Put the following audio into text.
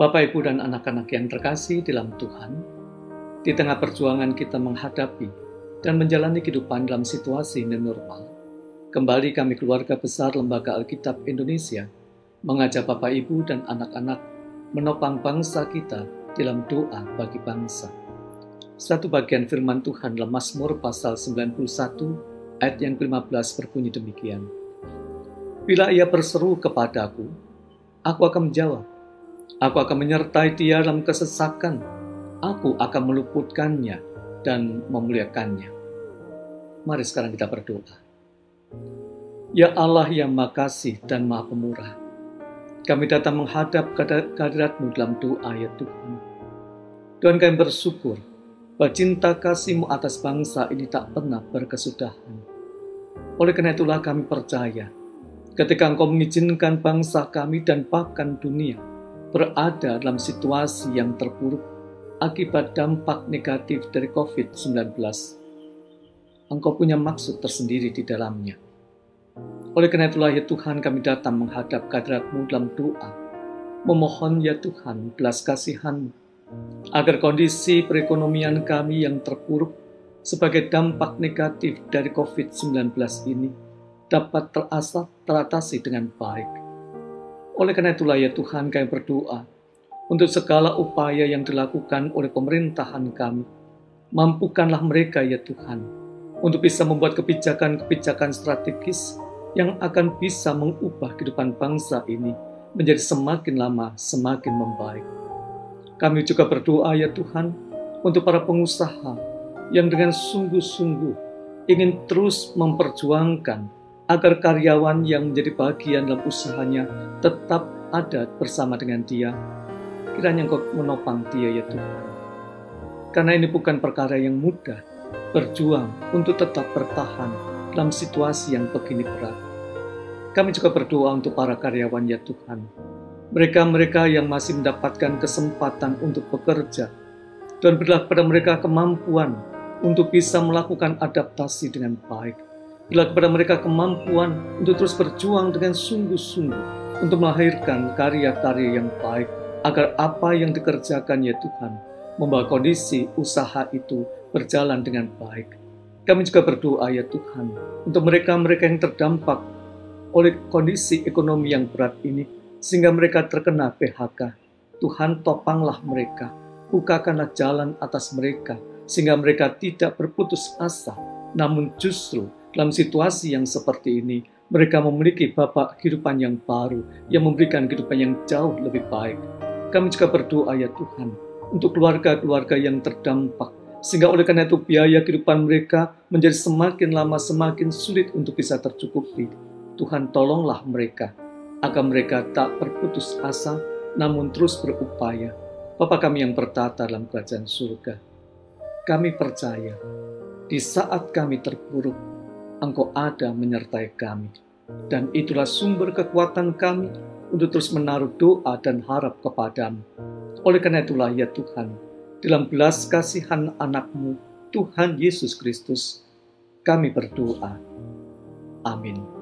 Bapak, Ibu, dan anak-anak yang terkasih dalam Tuhan, di tengah perjuangan kita menghadapi dan menjalani kehidupan dalam situasi non normal, kembali kami keluarga besar Lembaga Alkitab Indonesia mengajak Bapak, Ibu, dan anak-anak menopang bangsa kita dalam doa bagi bangsa. Satu bagian firman Tuhan dalam Mazmur pasal 91 ayat yang ke-15 berbunyi demikian. Bila ia berseru kepadaku, aku akan menjawab. Aku akan menyertai dia dalam kesesakan. Aku akan meluputkannya dan memuliakannya. Mari sekarang kita berdoa. Ya Allah yang makasih dan maha pemurah, kami datang menghadap kehadiratmu dalam doa ya Tuhan. Tuhan kami bersyukur bahwa cinta kasihmu atas bangsa ini tak pernah berkesudahan. Oleh karena itulah kami percaya ketika engkau mengizinkan bangsa kami dan bahkan dunia berada dalam situasi yang terpuruk akibat dampak negatif dari COVID-19. Engkau punya maksud tersendiri di dalamnya. Oleh karena itulah ya Tuhan kami datang menghadap kehadiratmu dalam doa. Memohon ya Tuhan belas kasihanmu agar kondisi perekonomian kami yang terpuruk sebagai dampak negatif dari COVID-19 ini dapat terasa teratasi dengan baik. Oleh karena itulah ya Tuhan kami berdoa untuk segala upaya yang dilakukan oleh pemerintahan kami. Mampukanlah mereka ya Tuhan untuk bisa membuat kebijakan-kebijakan strategis yang akan bisa mengubah kehidupan bangsa ini menjadi semakin lama semakin membaik. Kami juga berdoa ya Tuhan untuk para pengusaha yang dengan sungguh-sungguh ingin terus memperjuangkan agar karyawan yang menjadi bagian dalam usahanya tetap ada bersama dengan dia. Kiranya engkau menopang dia ya Tuhan. Karena ini bukan perkara yang mudah, berjuang untuk tetap bertahan dalam situasi yang begini berat. Kami juga berdoa untuk para karyawan ya Tuhan. Mereka-mereka yang masih mendapatkan kesempatan untuk bekerja. Dan berilah kepada mereka kemampuan untuk bisa melakukan adaptasi dengan baik. Berilah kepada mereka kemampuan untuk terus berjuang dengan sungguh-sungguh untuk melahirkan karya-karya yang baik agar apa yang dikerjakan ya Tuhan membawa kondisi usaha itu berjalan dengan baik kami juga berdoa ya Tuhan untuk mereka-mereka yang terdampak oleh kondisi ekonomi yang berat ini sehingga mereka terkena PHK. Tuhan topanglah mereka, bukakanlah jalan atas mereka sehingga mereka tidak berputus asa. Namun justru dalam situasi yang seperti ini mereka memiliki bapak kehidupan yang baru yang memberikan kehidupan yang jauh lebih baik. Kami juga berdoa ya Tuhan untuk keluarga-keluarga yang terdampak sehingga oleh karena itu biaya kehidupan mereka menjadi semakin lama semakin sulit untuk bisa tercukupi. Tuhan tolonglah mereka, agar mereka tak berputus asa, namun terus berupaya. Bapa kami yang bertata dalam kerajaan surga, kami percaya di saat kami terpuruk, Engkau ada menyertai kami. Dan itulah sumber kekuatan kami untuk terus menaruh doa dan harap kepadamu. Oleh karena itulah ya Tuhan, dalam belas kasihan anakmu, Tuhan Yesus Kristus, kami berdoa. Amin.